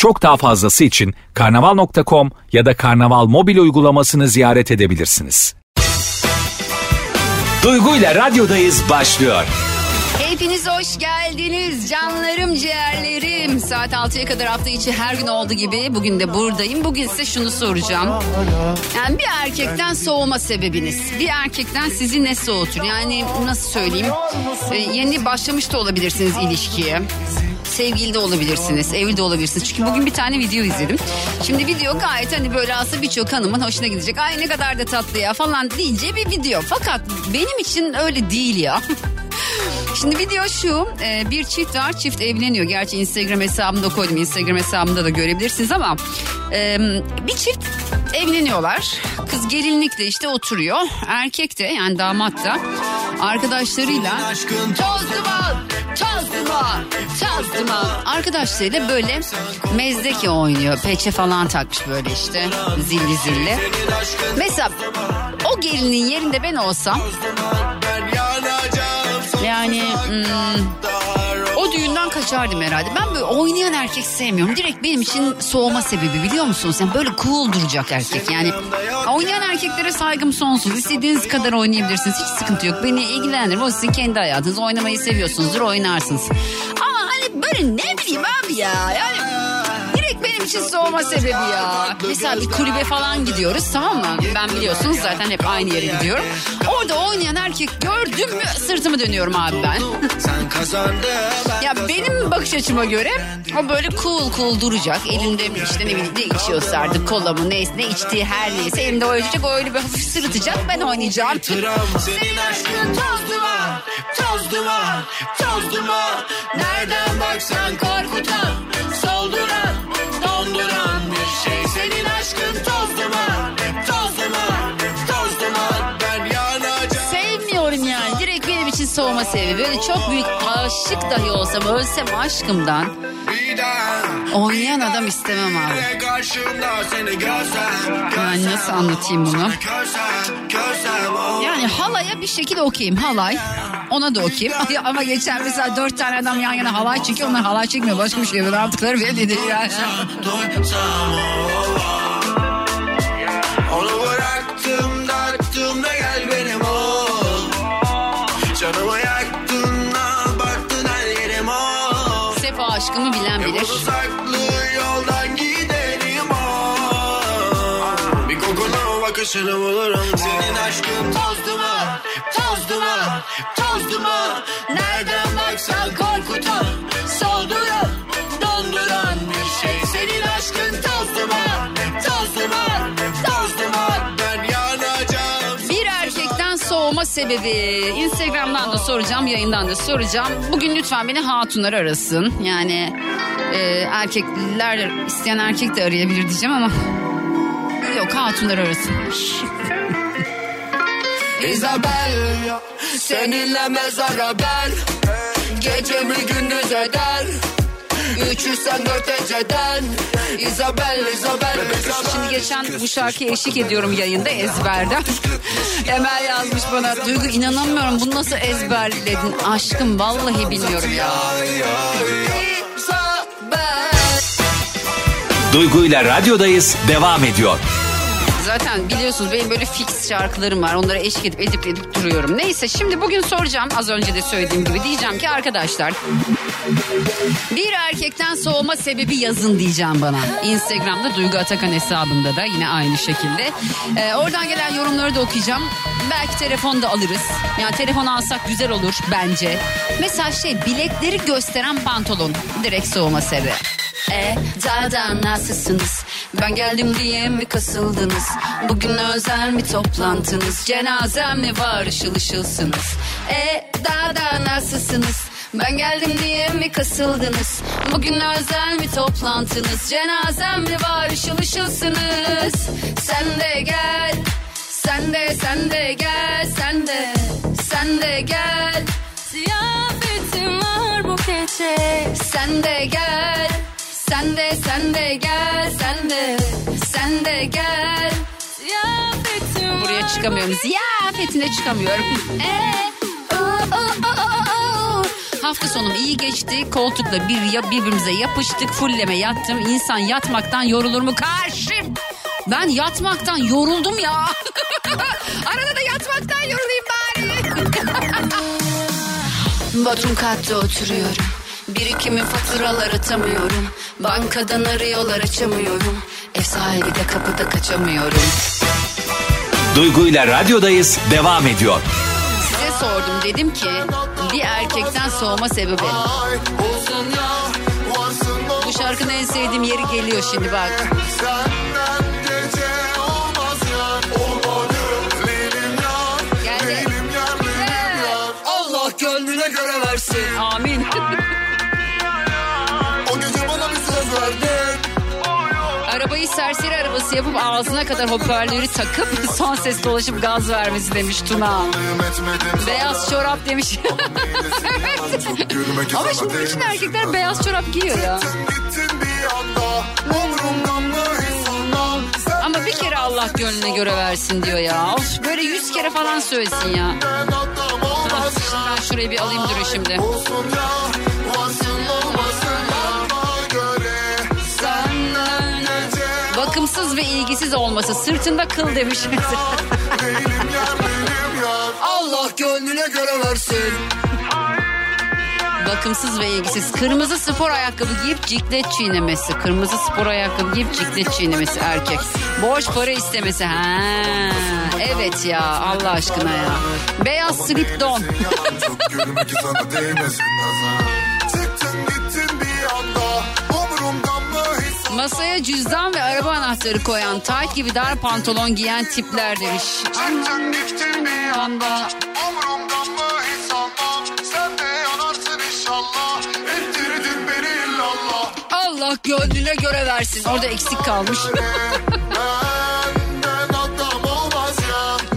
Çok daha fazlası için karnaval.com ya da karnaval mobil uygulamasını ziyaret edebilirsiniz. Duygu ile radyodayız başlıyor. Hepiniz hoş geldiniz canlarım ciğerlerim. Saat 6'ya kadar hafta içi her gün olduğu gibi bugün de buradayım. Bugün size şunu soracağım. Yani bir erkekten soğuma sebebiniz. Bir erkekten sizi ne soğutur? Yani nasıl söyleyeyim? Ee, yeni başlamış da olabilirsiniz ilişkiye. Sevgili de olabilirsiniz, evli de olabilirsiniz. Çünkü bugün bir tane video izledim. Şimdi video gayet hani böyle aslında birçok hanımın hoşuna gidecek. Ay ne kadar da tatlı ya falan deyince bir video. Fakat benim için öyle değil ya. Şimdi video şu e, bir çift var çift evleniyor. Gerçi Instagram hesabımda koydum Instagram hesabımda da görebilirsiniz ama e, bir çift evleniyorlar. Kız gelinlikle işte oturuyor. Erkek de yani damat da arkadaşlarıyla toz duman duman arkadaşlarıyla böyle mezdeke oynuyor. Peçe falan takmış böyle işte zilli zilli. Mesela o gelinin yerinde ben olsam yani hmm, o düğünden kaçardım herhalde. Ben böyle oynayan erkek sevmiyorum. Direkt benim için soğuma sebebi biliyor musunuz? Yani böyle cool duracak erkek. Yani oynayan erkeklere saygım sonsuz. İstediğiniz kadar oynayabilirsiniz. Hiç sıkıntı yok. Beni ilgilendirmez. O sizin kendi hayatınız. Oynamayı seviyorsunuzdur oynarsınız. Ama hani böyle ne bileyim abi ya. Yani benim için soğuma sebebi ya. Mesela bir kulübe falan gidiyoruz tamam mı? Ben biliyorsunuz zaten hep aynı yere gidiyorum. Orada oynayan erkek gördüm mü sırtımı dönüyorum abi ben. ya benim bakış açıma göre o böyle cool cool duracak. Elinde işte ne bileyim ne içiyorsa artık kola mı neyse ne içtiği her neyse elinde oynayacak o öyle bir hafif sırıtacak ben oynayacağım. Senin aşkın toz duman, toz duman, toz duman. Nereden baksan korkutan, soğuma sebebi. Böyle çok büyük aşık dahi olsam ölsem aşkımdan. Oynayan adam istemem abi. Yani nasıl anlatayım bunu? Yani halaya bir şekilde okeyim halay. Ona da. Ay, Ama geçen mesela dört tane adam yan yana halay çekiyor. Onlar halay çekmiyor. Başka bir şey yapıyor. Yaptıkları belli değil yani. Uzaklı yoldan gidelim ol Bir kokunu bakışını bulurum. Senin aşkın toz duman Toz duman Toz duman. Nereden baksan korkutan sebebi. Instagram'dan da soracağım, yayından da soracağım. Bugün lütfen beni hatunlar arasın. Yani e, erkekler isteyen erkek de arayabilir diyeceğim ama yok hatunlar arasın. Isabel Seninle mezara ben Gecemi gündüz eder Üç sen dört eceden Isabel, Isabel, Isabel Şimdi geçen bu şarkıya eşlik ediyorum yayında ezberden. Emel yazmış bana. Duygu inanamıyorum bunu nasıl ezberledin? Aşkım vallahi bilmiyorum ya. Duygu ile radyodayız devam ediyor. Zaten biliyorsunuz benim böyle fix şarkılarım var. Onlara eşlik edip edip edip duruyorum. Neyse şimdi bugün soracağım az önce de söylediğim gibi. Diyeceğim ki arkadaşlar bir erkekten soğuma sebebi yazın diyeceğim bana. Instagram'da Duygu Atakan hesabında da yine aynı şekilde. Ee, oradan gelen yorumları da okuyacağım. Belki telefon da alırız. Yani telefon alsak güzel olur bence. Mesela şey bilekleri gösteren pantolon. Direkt soğuma sebebi. E daha nasılsınız? Ben geldim diye mi kasıldınız? Bugün özel mi toplantınız? Cenazem mi var ışıl ışılsınız? E daha da nasılsınız? Ben geldim diye mi kasıldınız? Bugün özel mi toplantınız? Cenazem mi var ışıl ışılsınız? Sen de gel Sen de gel sen de sen de gel Ziyafetim var bu gece Sen de gel sen de sen de gel sen de sen de gel Buraya çıkamıyorum. Ziyafetine çıkamıyorum. Ee, oo. Hafta sonum iyi geçti. Koltukla bir birbirimize yapıştık. Fulleme yattım. İnsan yatmaktan yorulur mu? Karşım. Ben yatmaktan yoruldum ya. Arada da yatmaktan yorulayım bari. Bodrum katta oturuyorum. Birikimin faturaları atamıyorum. Bankadan arıyorlar açamıyorum. Ev sahibi de kapıda kaçamıyorum. Duygu ile radyodayız devam ediyor. Size sordum dedim ki bir erkekten soğuma sebebi. Bu şarkının en sevdiğim yeri geliyor şimdi bak. Geldi. Allah gönlüne göre versin. Amin. Arabayı serseri arabası yapıp ağzına kadar hoparlörü takıp son ses dolaşıp gaz vermesi demiş Tuna. Beyaz çorap demiş. Ama şimdi bütün erkekler beyaz çorap giyiyor ya. Ama bir kere Allah gönlüne göre versin diyor ya. Of böyle yüz kere falan söylesin ya. ben şurayı bir alayım durun şimdi. Bakımsız ve ilgisiz olması sırtında kıl demiş Allah gönlüne göre versin Bakımsız ve ilgisiz. Kırmızı spor ayakkabı giyip ciklet çiğnemesi. Kırmızı spor ayakkabı giyip ciklet çiğnemesi erkek. Boş para istemesi. Ha, evet ya Allah aşkına ya. Beyaz slip don. Masaya cüzdan ve araba anahtarı koyan, tight gibi dar pantolon giyen tipler demiş. Allah gönlüne göre versin. Orada eksik kalmış.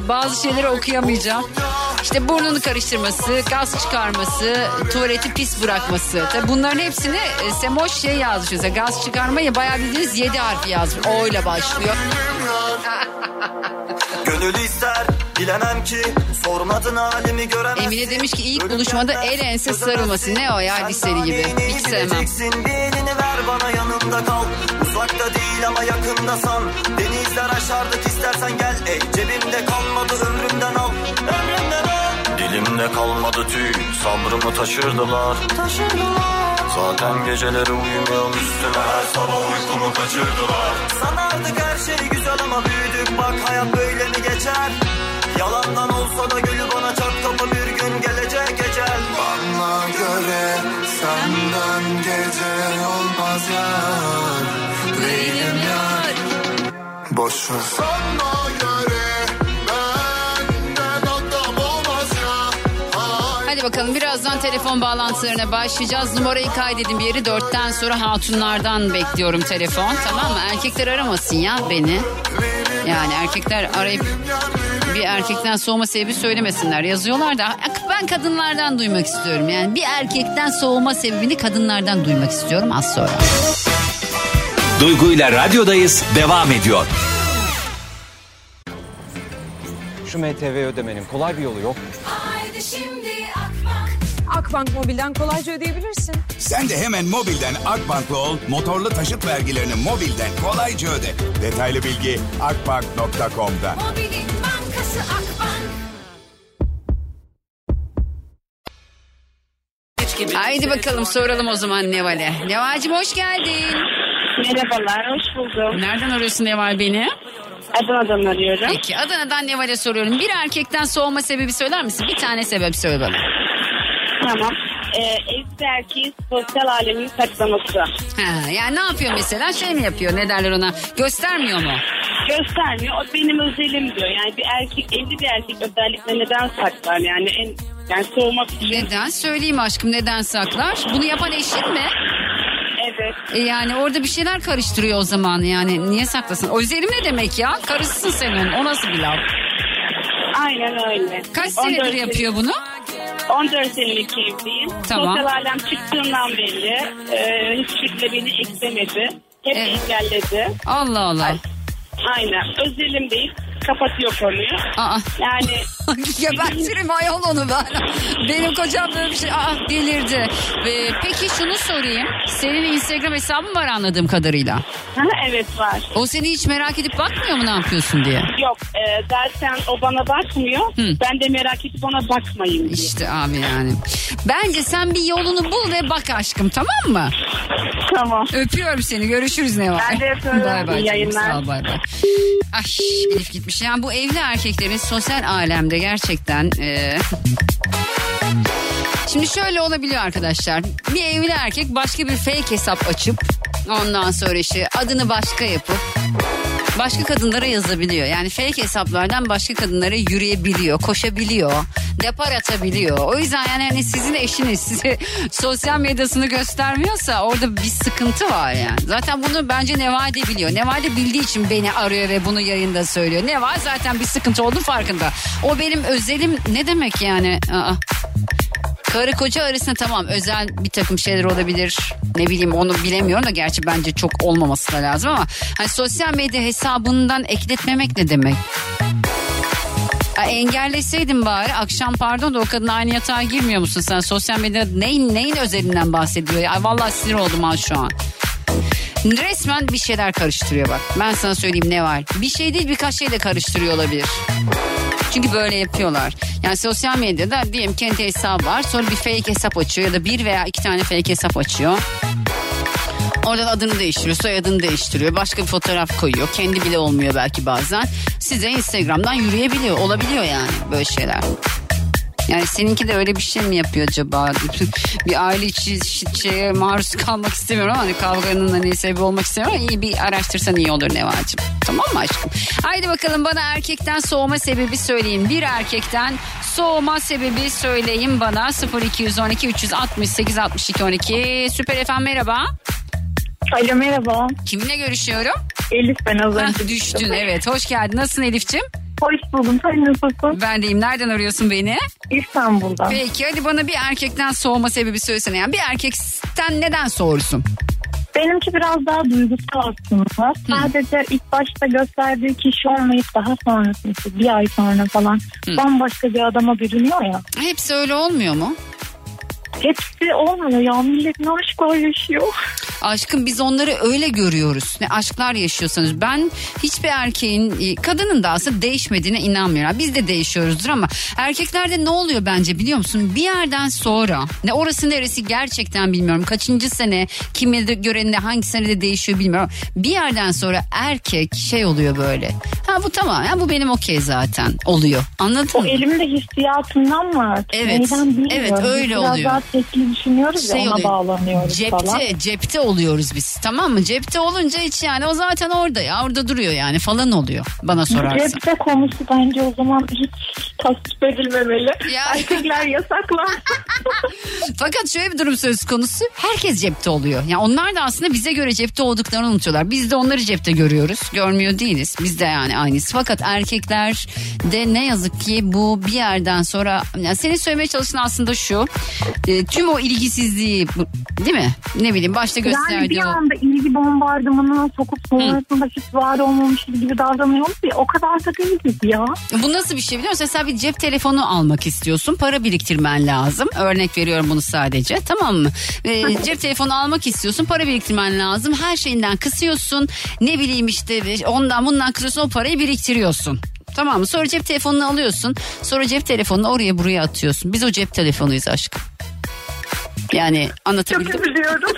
Bazı şeyleri okuyamayacağım. İşte burnunu karıştırması, gaz çıkarması, tuvaleti pis bırakması. Tabii bunların hepsini e, Semoş şey yazmış. Mesela gaz çıkarmayı bayağı bildiğiniz 7 harf yazmış. O ile başlıyor. Gönül ister bilemem ki sormadın halimi göremezsin. Emine demiş ki ilk buluşmada el ense sarılması. Ne o ya liseli gibi. Hiç sevmem. Bir elini ver bana yanımda kal. Uzakta değil ama yakındasan. Denizler aşardık istersen gel. Ey cebimde kalmadı. Ömrümden al. Dilimde kalmadı tüy. Sabrımı taşırdılar. Zaten geceleri uyumuyorum üstüne her sabah uykumu kaçırdılar. Sanardık her şey güzel ama büyüdük bak hayat böyle mi geçer? Yalandan olsa da gülü bana çak kapı bir gün gelecek ecel. Bana göre senden gece olmaz yar Değilim yar Boş birazdan telefon bağlantılarına başlayacağız. Numarayı kaydedin bir yeri. Dörtten sonra hatunlardan bekliyorum telefon. Tamam mı? Erkekler aramasın ya beni. Yani erkekler arayıp bir erkekten soğuma sebebi söylemesinler. Yazıyorlar da ben kadınlardan duymak istiyorum. Yani bir erkekten soğuma sebebini kadınlardan duymak istiyorum az sonra. Duygu ile radyodayız devam ediyor. Şu MTV ödemenin kolay bir yolu yok. mu? Haydi şimdi Akbank Akbank Mobil'den kolayca ödeyebilirsin. Sen de hemen mobilden Akbank'la ol, motorlu taşıt vergilerini mobilden kolayca öde. Detaylı bilgi akbank.com'da. Mobilin bankası Akbank Haydi bakalım soralım o zaman Neval'e. Neval'cim hoş geldin. Merhabalar, hoş buldum. Nereden arıyorsun Neval beni? Adana'dan arıyorum. Peki Adana'dan Neval'e soruyorum. Bir erkekten soğuma sebebi söyler misin? Bir tane sebep söyle bana. Tamam. Ee, erkeğin sosyal alemini saklaması. Ha, yani ne yapıyor mesela? Şey mi yapıyor? Ne derler ona? Göstermiyor mu? Göstermiyor. O benim özelim diyor. Yani bir erkek, evli bir erkek özellikle neden saklar? Yani en yani soğumak için. Neden? Söyleyeyim aşkım neden saklar? Bunu yapan eşin mi? Evet. E yani orada bir şeyler karıştırıyor o zaman yani. Niye saklasın? Özelim ne demek ya? Karısısın sen onun. O nasıl bir laf? Aynen öyle. Kaç 14 senedir sene- yapıyor bunu? 14 senelik evliyim. Tamam. Sosyal alem çıktığından beri e, hiçbir şekilde beni eklemedi. Hep Evet. engelledi. Allah Allah. Aynen. Özelim deyip kapatıyor konuyu. Aa. Yani ya ben sürüm ayol onu ben. Benim kocam böyle bir şey aa, delirdi. Ee, peki şunu sorayım. Senin Instagram hesabın var anladığım kadarıyla. ha, evet var. O seni hiç merak edip bakmıyor mu ne yapıyorsun diye? Yok e, zaten o bana bakmıyor. Hı. Ben de merak edip ona bakmayayım diye. İşte abi yani. Bence sen bir yolunu bul ve bak aşkım tamam mı? Tamam. Öpüyorum seni. Görüşürüz ne var? Ben de öpüyorum. Bay bay. İyi canım, yayınlar. Sağ ol bay bay. Ay Elif gitmiş. Yani bu evli erkeklerin sosyal alemde gerçekten... e, Şimdi şöyle olabiliyor arkadaşlar. Bir evli erkek başka bir fake hesap açıp ondan sonra işte adını başka yapıp başka kadınlara yazabiliyor. Yani fake hesaplardan başka kadınlara yürüyebiliyor, koşabiliyor, depar atabiliyor. O yüzden yani hani sizin eşiniz size sosyal medyasını göstermiyorsa orada bir sıkıntı var yani. Zaten bunu bence Nevade biliyor. Nevade bildiği için beni arıyor ve bunu yayında söylüyor. Ne var zaten bir sıkıntı olduğu farkında. O benim özelim ne demek yani? Aa. Karı koca arasında tamam özel bir takım şeyler olabilir. Ne bileyim onu bilemiyorum da gerçi bence çok olmaması da lazım ama hani sosyal medya hesabından ekletmemek ne demek? Ha, engelleseydin bari akşam pardon da o kadın aynı yatağa girmiyor musun sen? Sosyal medyada neyin, neyin özelinden bahsediyor? Ya, vallahi sinir oldum ha şu an. Resmen bir şeyler karıştırıyor bak. Ben sana söyleyeyim ne var. Bir şey değil birkaç şey de karıştırıyor olabilir. Çünkü böyle yapıyorlar. Yani sosyal medyada diyelim kendi hesabı var. Sonra bir fake hesap açıyor ya da bir veya iki tane fake hesap açıyor. Oradan adını değiştiriyor, soyadını değiştiriyor. Başka bir fotoğraf koyuyor. Kendi bile olmuyor belki bazen. Size Instagram'dan yürüyebiliyor. Olabiliyor yani böyle şeyler. Yani seninki de öyle bir şey mi yapıyor acaba? bir aile içi şeye maruz kalmak istemiyorum ama hani kavganın hani sebebi olmak istemiyorum ama iyi bir araştırsan iyi olur Nevacığım. Tamam mı aşkım? Haydi bakalım bana erkekten soğuma sebebi söyleyin. Bir erkekten soğuma sebebi söyleyin bana 0212 368 62 12. Süper efendim merhaba. Alo merhaba. Kiminle görüşüyorum? Elif ben az Hah, önce. düştün evet. Hoş geldin. Nasılsın Elif'ciğim? Hoş buldum. Sen nasılsın? Ben deyim. Nereden arıyorsun beni? İstanbul'dan. Peki hadi bana bir erkekten soğuma sebebi söylesene. Yani bir erkekten neden soğursun? Benimki biraz daha duygusal aslında. Sadece ilk başta gösterdiği kişi olmayıp daha sonrasında işte bir ay sonra falan bambaşka bir adama bürünüyor ya. Hepsi öyle olmuyor mu? Hepsi olmuyor ya. Millet ne aşklar yaşıyor. Aşkım biz onları öyle görüyoruz. Ne aşklar yaşıyorsanız. Ben hiçbir erkeğin, e, kadının da aslında değişmediğine inanmıyorum. Biz de değişiyoruzdur ama erkeklerde ne oluyor bence biliyor musun? Bir yerden sonra, ne orası neresi gerçekten bilmiyorum. Kaçıncı sene, kimi de göreninde hangi senede değişiyor bilmiyorum. Bir yerden sonra erkek şey oluyor böyle. Ha bu tamam, ha bu benim okey zaten oluyor. Anladın O mı? elimde hissiyatından mı artık? Evet. Neyden bilmiyorum. Evet, öyle biraz oluyor. daha tekli düşünüyoruz ya Şey ona oluyor, bağlanıyoruz cepte, falan. Cepte oluyoruz biz tamam mı? Cepte olunca hiç yani o zaten orada ya orada duruyor yani falan oluyor bana sorarsan. Cepte konusu bence o zaman hiç tasvip edilmemeli. Ya. Erkekler yasaklar. Fakat şöyle bir durum söz konusu herkes cepte oluyor. Yani onlar da aslında bize göre cepte olduklarını unutuyorlar. Biz de onları cepte görüyoruz. Görmüyor değiliz. Biz de yani aynıyız. Fakat erkekler de ne yazık ki bu bir yerden sonra yani senin söylemeye çalıştığın aslında şu. e, tüm o ilgisizliği değil mi? Ne bileyim başta Yani bir o. anda ilgi bombardımanına sokup sonrasında hiç var olmamış gibi davranıyoruz ya o kadar da değiliz ya. Bu nasıl bir şey biliyor musun? Mesela bir cep telefonu almak istiyorsun. Para biriktirmen lazım. Örnek veriyorum bunu sadece. Tamam mı? Ee, cep telefonu almak istiyorsun. Para biriktirmen lazım. Her şeyinden kısıyorsun. Ne bileyim işte ondan bundan kısıyorsun. O parayı biriktiriyorsun. Tamam mı? Sonra cep telefonunu alıyorsun. Sonra cep telefonunu oraya buraya atıyorsun. Biz o cep telefonuyuz aşkım. Yani Çok anlatabildim. mi? üzülüyorum.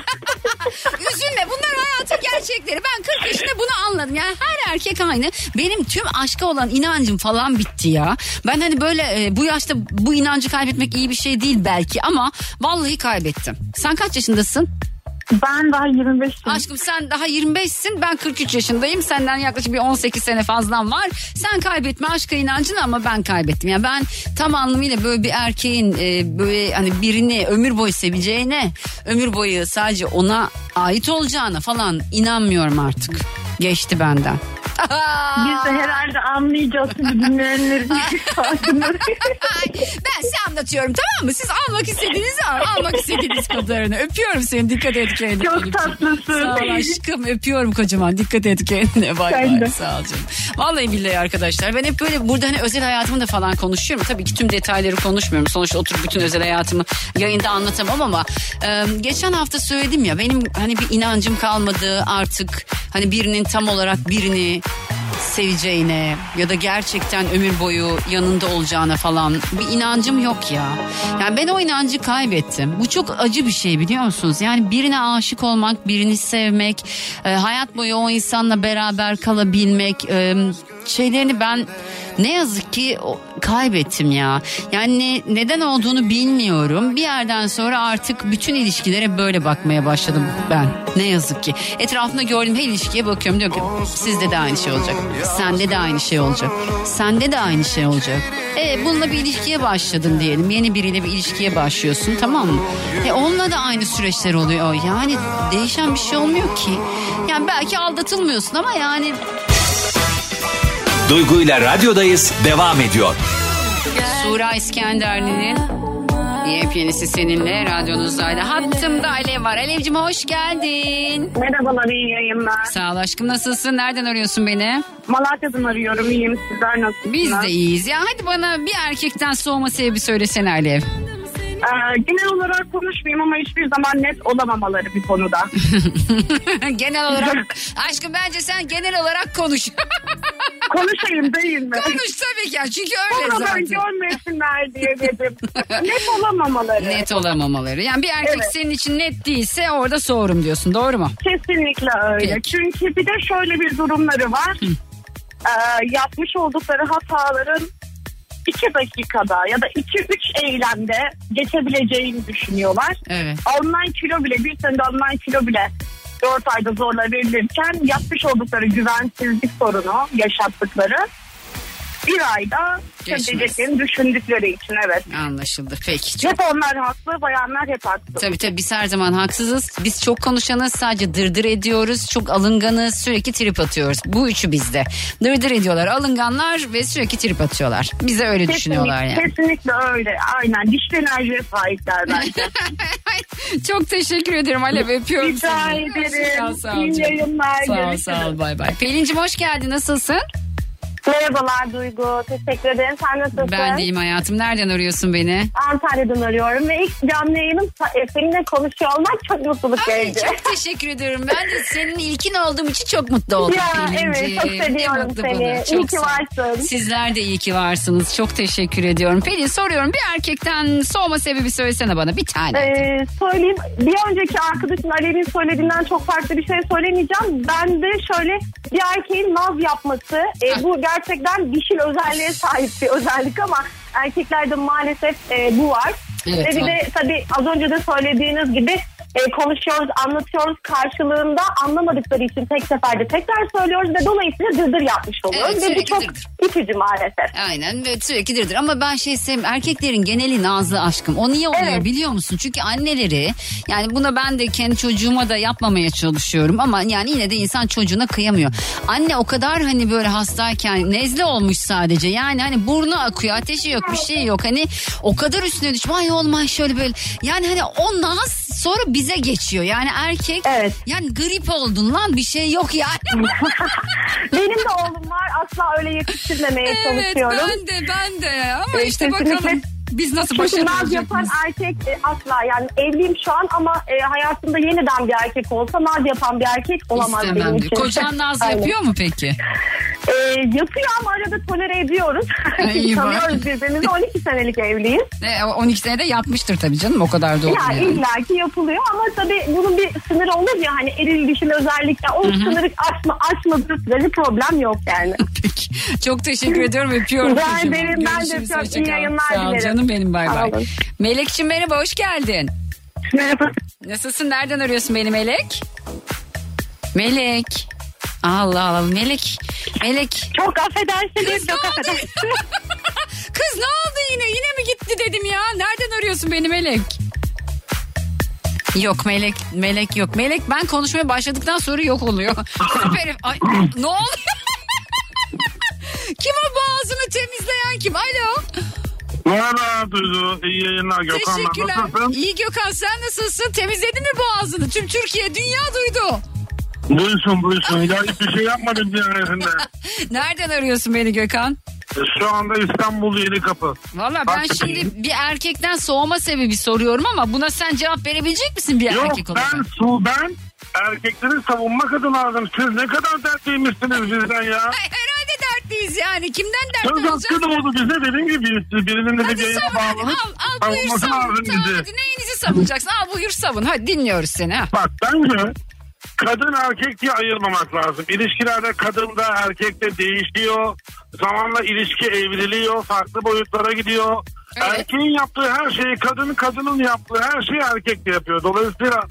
Üzülme bunlar hayatın gerçekleri. Ben 40 yaşında bunu anladım. Yani her erkek aynı. Benim tüm aşka olan inancım falan bitti ya. Ben hani böyle e, bu yaşta bu inancı kaybetmek iyi bir şey değil belki ama vallahi kaybettim. Sen kaç yaşındasın? Ben daha 25 Aşkım sen daha 25'sin ben 43 yaşındayım. Senden yaklaşık bir 18 sene fazlan var. Sen kaybetme aşka inancını ama ben kaybettim. Yani ben tam anlamıyla böyle bir erkeğin e, böyle hani birini ömür boyu seveceğine, ömür boyu sadece ona ait olacağına falan inanmıyorum artık. Geçti benden. Biz de herhalde anlayacağız şimdi dinleyenlerin ben size anlatıyorum tamam mı? Siz almak istediğinizi al. Almak istediğiniz kadarını. Öpüyorum seni. Dikkat et kendine. Çok tatlısın. Sağ ol aşkım. Öpüyorum kocaman. Dikkat et kendine. Bay bay. Sağ ol canım. Vallahi billahi arkadaşlar. Ben hep böyle burada hani özel hayatımı da falan konuşuyorum. Tabii ki tüm detayları konuşmuyorum. Sonuçta oturup bütün özel hayatımı yayında anlatamam ama e, geçen hafta söyledim ya benim hani bir inancım kalmadı artık hani birinin tam olarak birini seveceğine ya da gerçekten ömür boyu yanında olacağına falan bir inancım yok ya. Yani ben o inancı kaybettim. Bu çok acı bir şey biliyor musunuz? Yani birine aşık olmak, birini sevmek, e, hayat boyu o insanla beraber kalabilmek e, şeylerini ben ne yazık ki kaybettim ya. Yani ne- neden olduğunu bilmiyorum. Bir yerden sonra artık bütün ilişkilere böyle bakmaya başladım ben. Ne yazık ki. Etrafımda gördüğüm her ilişkiye bakıyorum. Diyor ki sizde de aynı şey olacak. Sende de aynı şey olacak. Sende de aynı şey olacak. E bununla bir ilişkiye başladın diyelim. Yeni biriyle bir ilişkiye başlıyorsun tamam mı? E onunla da aynı süreçler oluyor. Yani değişen bir şey olmuyor ki. Yani belki aldatılmıyorsun ama yani Duygu ile radyodayız devam ediyor. Sura İskenderli'nin yepyenisi seninle radyonuzdaydı. Hattımda Alev var. Alevcim hoş geldin. Merhabalar iyi yayınlar. Sağ ol aşkım nasılsın? Nereden arıyorsun beni? Malatya'dan arıyorum iyiyim sizler nasılsınız? Biz de iyiyiz. Ya hadi bana bir erkekten soğuma sebebi söylesene Alev. Ee, genel olarak konuşmayayım ama hiçbir zaman net olamamaları bir konuda. genel olarak aşkım bence sen genel olarak konuş. Konuşayım değil mi? konuş tabii ki çünkü öyle Sonradan zaten. görmesinler diye dedim. net olamamaları. Net olamamaları. Yani bir erkek Evet. senin için net değilse orada soğurum diyorsun doğru mu? Kesinlikle öyle. Peki. Çünkü bir de şöyle bir durumları var. Ee, yapmış oldukları hataların iki dakikada ya da iki üç eylemde geçebileceğini düşünüyorlar. Evet. Alınan kilo bile bir senede alınan kilo bile dört ayda zorla verilirken yapmış oldukları güvensizlik sorunu yaşattıkları bir ayda Geçmez. çözeceklerini düşündükleri için evet. Anlaşıldı. Peki. Çok Hep onlar haklı, bayanlar hep haklı. Tabii tabii biz her zaman haksızız. Biz çok konuşanız sadece dırdır ediyoruz. Çok alınganız sürekli trip atıyoruz. Bu üçü bizde. Dırdır ediyorlar alınganlar ve sürekli trip atıyorlar. Bize öyle düşünüyorlar yani. Kesinlikle öyle. Aynen. Dişli enerjiye sahipler bence. Çok teşekkür ederim Alev öpüyorum Rica seni. ederim. Sağ ol, İyi yayınlar. Sağ ol sağ ol bay bay. Pelin'cim hoş geldin nasılsın? Merhabalar Duygu. Teşekkür ederim. Sen nasılsın? Ben deyim hayatım. Nereden arıyorsun beni? Antalya'dan arıyorum ve ilk canlı yayınım e, seninle konuşuyor olmak çok mutluluk Ay, verici. çok teşekkür ederim. Ben de senin ilkin olduğum için çok mutlu oldum. Ya, Pelin'ciğim. evet, çok seviyorum seni. bana. İyi Çok ki sağ ol. varsın. Sizler de iyi ki varsınız. Çok teşekkür ediyorum. Pelin soruyorum bir erkekten soğuma sebebi söylesene bana bir tane. Ee, söyleyeyim bir önceki arkadaşın Alev'in söylediğinden çok farklı bir şey söylemeyeceğim. Ben de şöyle bir erkeğin naz yapması e, bu gerçekten dişil özelliğe sahip bir özellik ama erkeklerde maalesef e, bu var. Evet, Ve bir var. de tabii az önce de söylediğiniz gibi e, konuşuyoruz, anlatıyoruz karşılığında anlamadıkları için tek seferde tekrar söylüyoruz ve dolayısıyla dırdır yapmış oluyoruz. Evet, ve bu çok dırdır. itici maalesef. Aynen ve sürekli dırdır ama ben şey sevmiyorum erkeklerin geneli nazlı aşkım o niye oluyor Evet. biliyor musun çünkü anneleri yani buna ben de kendi çocuğuma da yapmamaya çalışıyorum ama yani yine de insan çocuğuna kıyamıyor anne o kadar hani böyle hastayken nezle olmuş sadece yani hani burnu akıyor ateşi yok bir şey yok hani o kadar üstüne düşman ay oğlum ay şöyle böyle yani hani o naz sonra bize geçiyor yani erkek Evet. yani grip oldun lan bir şey yok yani Benim de oğlum var asla öyle yetiştirmemeye Evet çalışıyorum. ben de ben de ama Evet, işte kesinlikle. bakalım biz nasıl başaracak yapan erkek e, asla yani evliyim şu an ama e, hayatımda yeniden bir erkek olsa naz yapan bir erkek olamaz benim İstemem için. diyor. Kocan naz yapıyor mu peki? E, yapıyor ama arada tolere ediyoruz. İyi. Tanıyoruz birbirimizi 12 senelik evliyiz. E, o 12 senede yapmıştır tabii canım o kadar da olur Ya yani. illaki yapılıyor ama tabii bunun bir sınırı olur ya hani eril dişil özellikle o sınırı aşma, aşmadığı sürece problem yok yani. Peki. Çok teşekkür ediyorum öpüyorum. Kocaman. ederim, ben de öpüyorum. İyi yayınlar Sağ ol dilerim. canım benim bay bay. Melekçim merhaba hoş geldin. Merhaba. Nasılsın nereden arıyorsun beni Melek? Melek. Allah Allah Melek. Melek. Çok affedersiniz. Kız çok ne oldu? affedersiniz. Kız ne oldu yine? Yine mi gitti dedim ya. Nereden arıyorsun beni Melek? Yok Melek, Melek yok. Melek ben konuşmaya başladıktan sonra yok oluyor. Süper. Ay, ne oluyor? Kim o boğazını temizleyen kim? Alo. Merhaba Duydu. İyi yayınlar Gökhan. Teşekkürler. Nasılsın? İyi Gökhan sen nasılsın? Temizledin mi boğazını? Tüm Türkiye, dünya duydu. Buyursun buyursun. Ya hiçbir şey yapmadım ziyaretinde. Nereden arıyorsun beni Gökhan? Şu anda İstanbul Yeni Kapı. Valla ben Bak- şimdi bir erkekten soğuma sebebi soruyorum ama buna sen cevap verebilecek misin bir Yok erkek olarak? ben su ben erkekleri savunmak adına aradım. Siz ne kadar dertliymişsiniz bizden ya. Herhalde dertliyiz yani. Kimden Söz dertli olacak? hakkı doğdu bize dediğim gibi birisi, birinin de bir yayına bağlanıp al, al buyur savunması savun. lazım Tamam, bizi. hadi neyinizi savunacaksın? Al buyur savun. Hadi dinliyoruz seni. Ha. Bak bence kadın erkek diye ayırmamak lazım. İlişkilerde kadın da erkek de değişiyor. Zamanla ilişki evriliyor. Farklı boyutlara gidiyor. Evet. Erkeğin yaptığı her şeyi kadın, kadının yaptığı her şeyi erkek de yapıyor. Dolayısıyla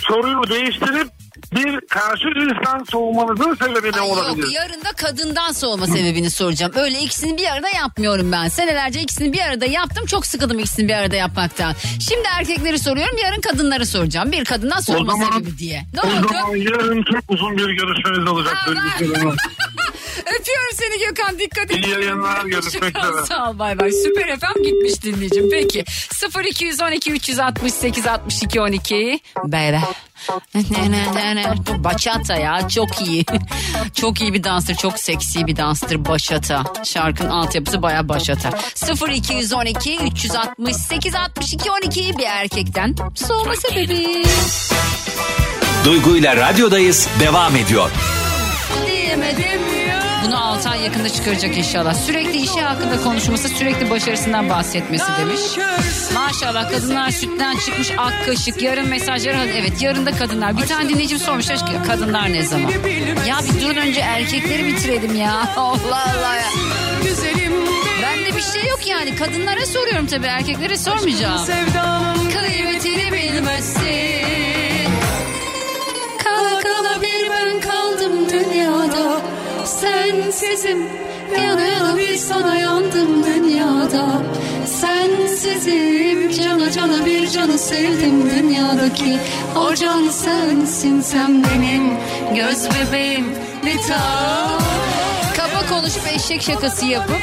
soruyu değiştirip bir karşı cinsten soğumanızın sebebi ne Ay olabilir? Yok yarın da kadından soğuma sebebini soracağım. Öyle ikisini bir arada yapmıyorum ben. Senelerce ikisini bir arada yaptım. Çok sıkıldım ikisini bir arada yapmaktan. Şimdi erkekleri soruyorum yarın kadınları soracağım. Bir kadından soğuma zaman- sebebi diye. Ne O oldu? zaman yarın çok uzun bir görüşmeniz olacak. Aa. Öpüyorum seni Gökhan dikkat et. İyi yayınlar, görüşmek üzere. Sağ ol bay bay. Süper efem gitmiş dinleyicim. Peki 0212 368 62 12 bay bay. Ne, ne, ne, ne. Bachata ya çok iyi. çok iyi bir danstır. Çok seksi bir danstır Bachata. Şarkının altyapısı baya Bachata. 0212 368 62 12 bir erkekten soğuma sebebi. Duygu ile radyodayız devam ediyor. Diyemedim Bunu 6 ay yakında çıkaracak inşallah. Sürekli işi hakkında konuşması, sürekli başarısından bahsetmesi demiş. Maşallah kadınlar sütten çıkmış ak kaşık. Yarın mesajları evet yarın da kadınlar. Bir tane dinleyicim sormuş "Aşkım, kadınlar ne zaman? Ya bir dur önce erkekleri bitirelim ya. Allah Allah ya. Bende bir şey yok yani. Kadınlara soruyorum tabii erkeklere sormayacağım. Kıymetini bilmezsin. Kala kala bir ben kaldım dünyada Sensizim yana yana bir sana yandım dünyada. Sensizim cana cana bir canı sevdim dünyadaki. O can sensin sen benim göz bebeğim. Bir tanem konuşup eşek şakası yapıp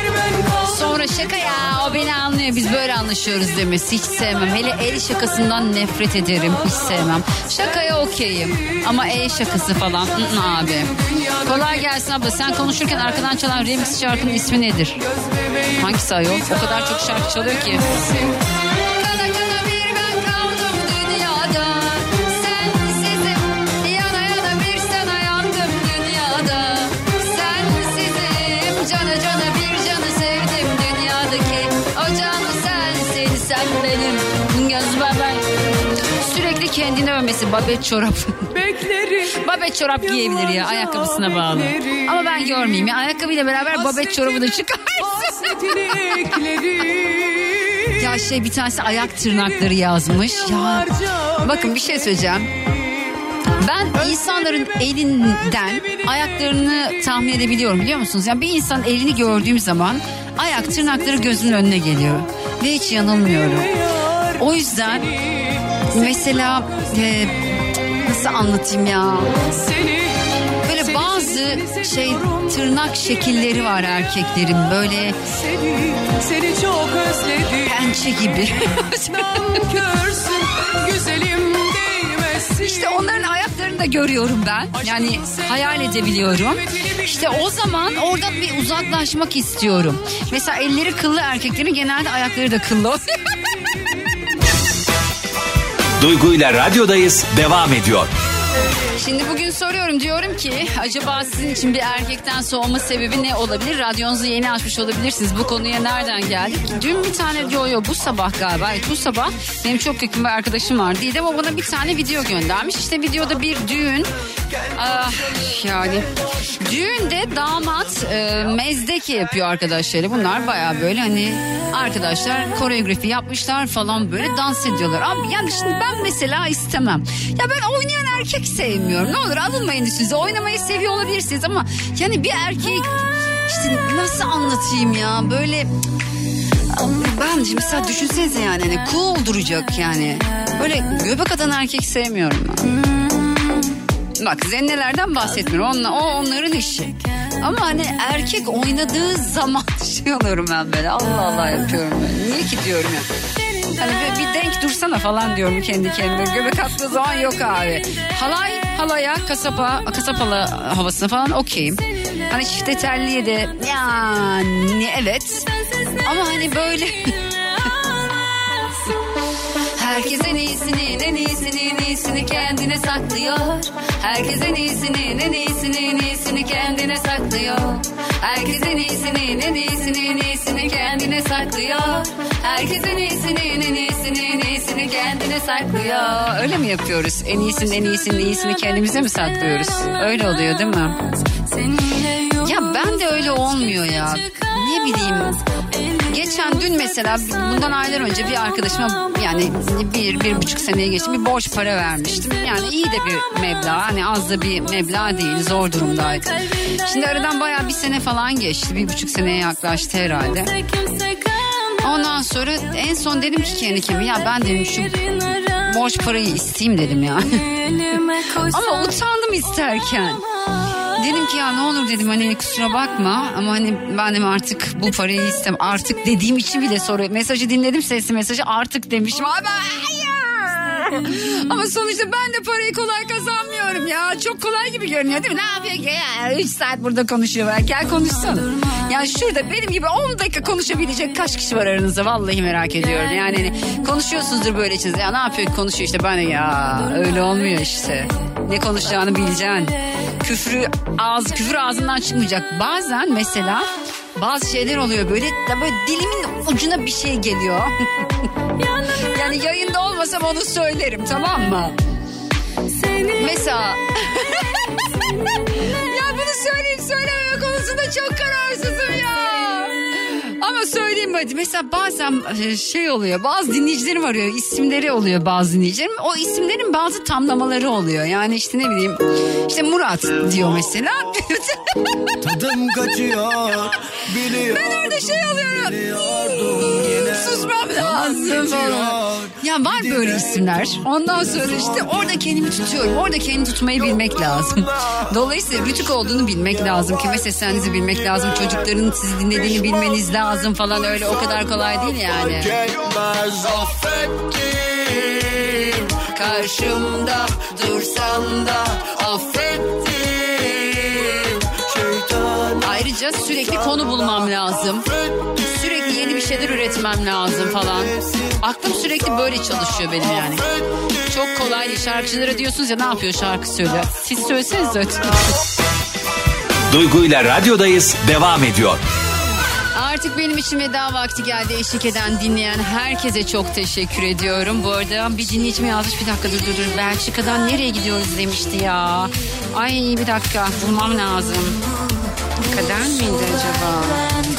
sonra şaka ya o beni anlıyor biz böyle anlaşıyoruz demesi hiç sevmem. Hele el şakasından nefret ederim hiç sevmem. Şakaya okeyim ama el şakası falan ı-ı abi. Kolay gelsin abla sen konuşurken arkadan çalan remix şarkının ismi nedir? Hangisi ayol? O kadar çok şarkı çalıyor ki. Babet çorap. babet çorap giyebilir ya ayakkabısına bağlı. Ama ben görmeyeyim ya ayakkabıyla beraber babet çorabı da çıkarsın. Ya şey bir tanesi ayak tırnakları yazmış. Ya bakın bir şey söyleyeceğim. Ben insanların elinden ayaklarını tahmin edebiliyorum biliyor musunuz? Yani bir insanın elini gördüğüm zaman ayak tırnakları gözümün önüne geliyor. Ve hiç yanılmıyorum. O yüzden mesela e, nasıl anlatayım ya? Böyle bazı şey tırnak şekilleri var erkeklerin böyle Seni çok özledim. pençe gibi. İşte onların ayaklarını da görüyorum ben. Yani hayal edebiliyorum. İşte o zaman oradan bir uzaklaşmak istiyorum. Mesela elleri kıllı erkeklerin genelde ayakları da kıllı. Duygu ile radyodayız devam ediyor. Şimdi bugün soruyorum diyorum ki acaba sizin için bir erkekten soğuma sebebi ne olabilir? Radyonuzu yeni açmış olabilirsiniz. Bu konuya nereden geldik? Dün bir tane yo yo bu sabah galiba. Bu sabah benim çok yakın bir arkadaşım var. Didem o bana bir tane video göndermiş. İşte videoda bir düğün. Ah, yani düğünde damat e, mezdeki yapıyor arkadaşları. Bunlar baya böyle hani arkadaşlar koreografi yapmışlar falan böyle dans ediyorlar. Abi yani şimdi ben mesela istemem. Ya ben oynayan erkek sevmiyorum. Ne olur alınmayın üstünüze. Oynamayı seviyor olabilirsiniz ama yani bir erkek işte nasıl anlatayım ya böyle ben mesela düşünsenize yani hani cool duracak yani. Böyle göbek atan erkek sevmiyorum ben. Bak zennelerden bahsetmiyorum. Onlar, o onların işi. Ama hani erkek oynadığı zaman şey oluyorum ben böyle Allah Allah yapıyorum böyle. Niye ki diyorum ya. Hani böyle bir denk dursana falan diyorum kendi kendime. Göbek attığı zaman yok abi. Halay, halaya, kasapa, kasapalı havasına falan okeyim. Hani çifte telliye de yani evet. Ama hani böyle... Herkes en iyisini, en iyisini, en iyisini kendine saklıyor. Herkes en iyisini, en iyisini, en iyisini kendine saklıyor. Herkes en iyisini, en iyisini, en iyisini kendine saklıyor. Herkes en iyisini, en iyisini, en iyisini kendine saklıyor. Öyle mi yapıyoruz? En iyisini, en iyisini, en iyisini kendimize mi saklıyoruz? Öyle oluyor değil mi? Ya ben de öyle olmuyor ya. Ne bileyim. Geçen dün mesela bundan aylar önce bir arkadaşıma yani bir, bir buçuk seneye geçti bir borç para vermiştim. Yani iyi de bir meblağ hani az da bir meblağ değil zor durumdaydı. Şimdi aradan bayağı bir sene falan geçti bir buçuk seneye yaklaştı herhalde. Ondan sonra en son dedim ki kendi kendime ya ben dedim şu borç parayı isteyeyim dedim ya. Ama utandım isterken. Dedim ki ya ne olur dedim hani kusura bakma ama hani ben de artık bu parayı istem artık dediğim için bile soruyor. Mesajı dinledim sesli mesajı artık demişim. Abi hayır. Ama sonuçta ben de parayı kolay kazanmıyorum ya. Çok kolay gibi görünüyor değil mi? Ne yapıyor ki ya? 3 saat burada konuşuyor. Ben. Gel konuşsana. Ya şurada benim gibi 10 dakika konuşabilecek kaç kişi var aranızda? Vallahi merak ediyorum. Yani hani konuşuyorsunuzdur böyle içinizde. Ya ne yapıyor ki konuşuyor işte ben de ya öyle olmuyor işte. Ne konuşacağını bileceksin. Küfrü ağız küfür ağzından çıkmayacak. Bazen mesela bazı şeyler oluyor böyle böyle dilimin ucuna bir şey geliyor. yani yayında olmasam onu söylerim tamam mı? Mesela ya bunu söyleyeyim söylememe konusunda çok kararsızım ya. Ama söyleyeyim hadi. Mesela bazen e, şey oluyor bazı dinleyicilerim arıyor isimleri oluyor bazı dinleyicilerim. O isimlerin bazı tamlamaları oluyor. Yani işte ne bileyim işte Murat diyor mesela. Tadım kaçıyor biliyorum ben orada şey alıyorum susmam lazım falan. Ya var böyle isimler. Ondan sonra işte orada kendimi tutuyorum. Orada kendini tutmayı bilmek lazım. Dolayısıyla rütük olduğunu bilmek lazım. Kime seslendiğinizi bilmek lazım. Çocukların sizi dinlediğini bilmeniz lazım falan. Öyle o kadar kolay değil yani. Karşımda dursan da affettim. Ayrıca sürekli konu bulmam lazım. Sürekli yeni bir şeyler üretmem lazım falan. Aklım sürekli böyle çalışıyor benim yani. Çok kolay. Şarkıcılara diyorsunuz ya ne yapıyor şarkı söylüyor. Siz söyleseniz zaten. Duygu ile radyodayız devam ediyor. Artık benim için veda vakti geldi. Eşlik eden, dinleyen herkese çok teşekkür ediyorum. Bu arada bir dinleyicim yazmış bir dakika dur dur dur. Belçika'dan nereye gidiyoruz demişti ya. Ay bir dakika bulmam lazım. Kader miydi acaba?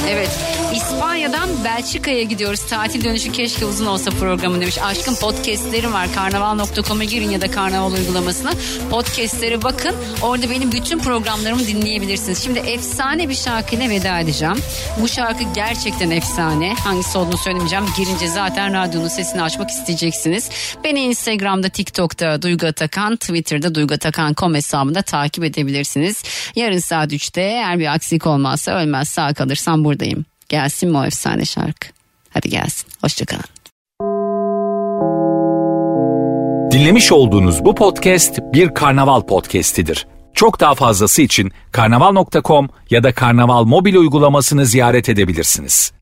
Evet. İspanya'dan Belçika'ya gidiyoruz. Tatil dönüşü keşke uzun olsa programı demiş. Aşkın podcastlerim var. Karnaval.com'a girin ya da Karnaval uygulamasına. Podcastlere bakın. Orada benim bütün programlarımı dinleyebilirsiniz. Şimdi efsane bir şarkıyla veda edeceğim. Bu şarkı gerçekten efsane. Hangisi olduğunu söylemeyeceğim. Girince zaten radyonun sesini açmak isteyeceksiniz. Beni Instagram'da, TikTok'ta Duygu Atakan, Twitter'da Duygu Atakan.com hesabında takip edebilirsiniz. Yarın saat 3'te eğer bir aksilik olmazsa ölmez sağ kalırsam buradayım. Gelsin mi o efsane şarkı? Hadi gelsin. Hoşçakalın. Dinlemiş olduğunuz bu podcast bir karnaval podcastidir. Çok daha fazlası için karnaval.com ya da karnaval mobil uygulamasını ziyaret edebilirsiniz.